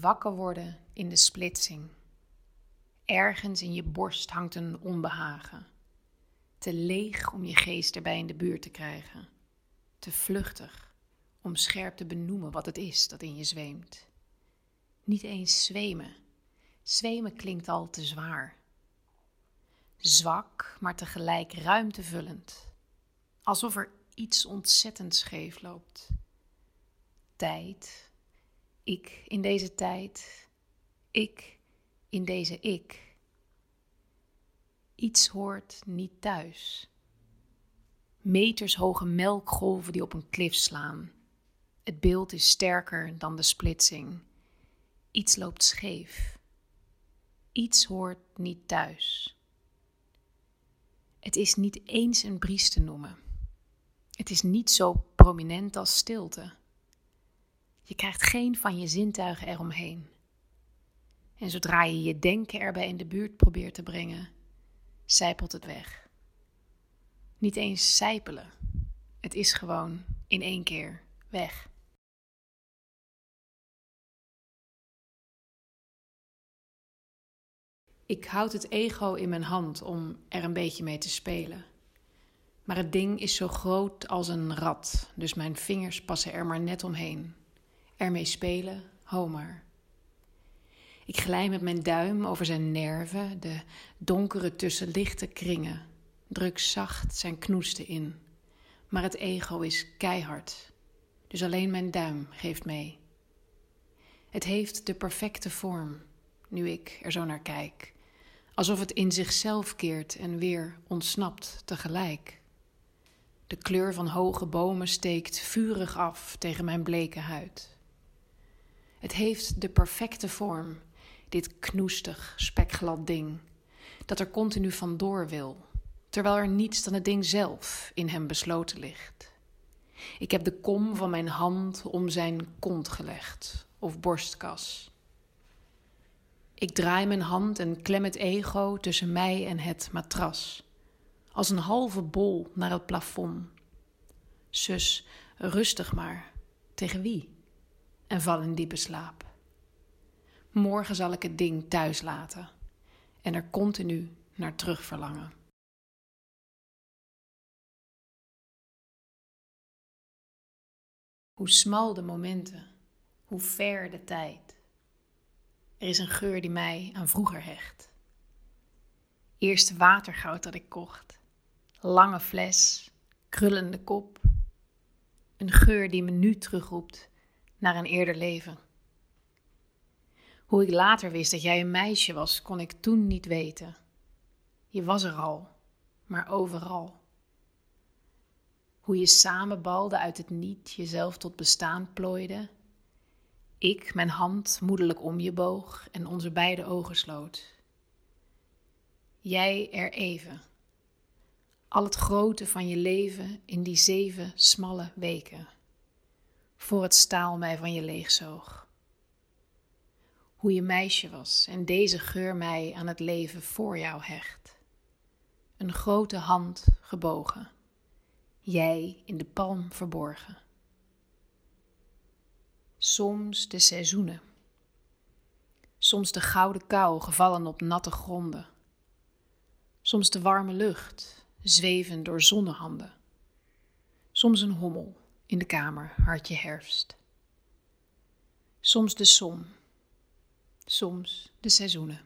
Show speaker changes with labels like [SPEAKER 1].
[SPEAKER 1] wakker worden in de splitsing. Ergens in je borst hangt een onbehagen. Te leeg om je geest erbij in de buurt te krijgen. Te vluchtig om scherp te benoemen wat het is dat in je zweemt. Niet eens zwemen. Zwemen klinkt al te zwaar. Zwak, maar tegelijk ruimtevullend. Alsof er iets ontzettend scheef loopt. Tijd. Ik in deze tijd. Ik in deze ik. Iets hoort niet thuis. Metershoge melkgolven die op een klif slaan. Het beeld is sterker dan de splitsing. Iets loopt scheef. Iets hoort niet thuis. Het is niet eens een bries te noemen. Het is niet zo prominent als stilte. Je krijgt geen van je zintuigen eromheen. En zodra je je denken erbij in de buurt probeert te brengen, zijpelt het weg. Niet eens zijpelen. Het is gewoon in één keer weg. Ik houd het ego in mijn hand om er een beetje mee te spelen. Maar het ding is zo groot als een rat, dus mijn vingers passen er maar net omheen. Ermee spelen, homer. Ik glij met mijn duim over zijn nerven, de donkere tussen lichte kringen. Druk zacht zijn knoesten in. Maar het ego is keihard, dus alleen mijn duim geeft mee. Het heeft de perfecte vorm, nu ik er zo naar kijk, alsof het in zichzelf keert en weer ontsnapt tegelijk. De kleur van hoge bomen steekt vurig af tegen mijn bleke huid. Het heeft de perfecte vorm, dit knoestig, spekglad ding, dat er continu vandoor wil, terwijl er niets dan het ding zelf in hem besloten ligt. Ik heb de kom van mijn hand om zijn kont gelegd, of borstkas. Ik draai mijn hand en klem het ego tussen mij en het matras als een halve bol naar het plafond. Zus, rustig maar. Tegen wie? En val in diepe slaap. Morgen zal ik het ding thuis laten en er continu naar terug verlangen. Hoe smal de momenten, hoe ver de tijd. Er is een geur die mij aan vroeger hecht. Eerste watergoud dat ik kocht lange fles, krullende kop. Een geur die me nu terugroept naar een eerder leven. Hoe ik later wist dat jij een meisje was, kon ik toen niet weten. Je was er al, maar overal. Hoe je samenbalde uit het niet, jezelf tot bestaan plooide. Ik mijn hand moedelijk om je boog en onze beide ogen sloot. Jij er even al het grote van je leven in die zeven smalle weken, voor het staal mij van je leegzoog. Hoe je meisje was en deze geur mij aan het leven voor jou hecht. Een grote hand gebogen, jij in de palm verborgen. Soms de seizoenen, soms de gouden kou gevallen op natte gronden, soms de warme lucht zweven door zonnehanden. Soms een hommel in de kamer, hartje herfst. Soms de som, soms de seizoenen.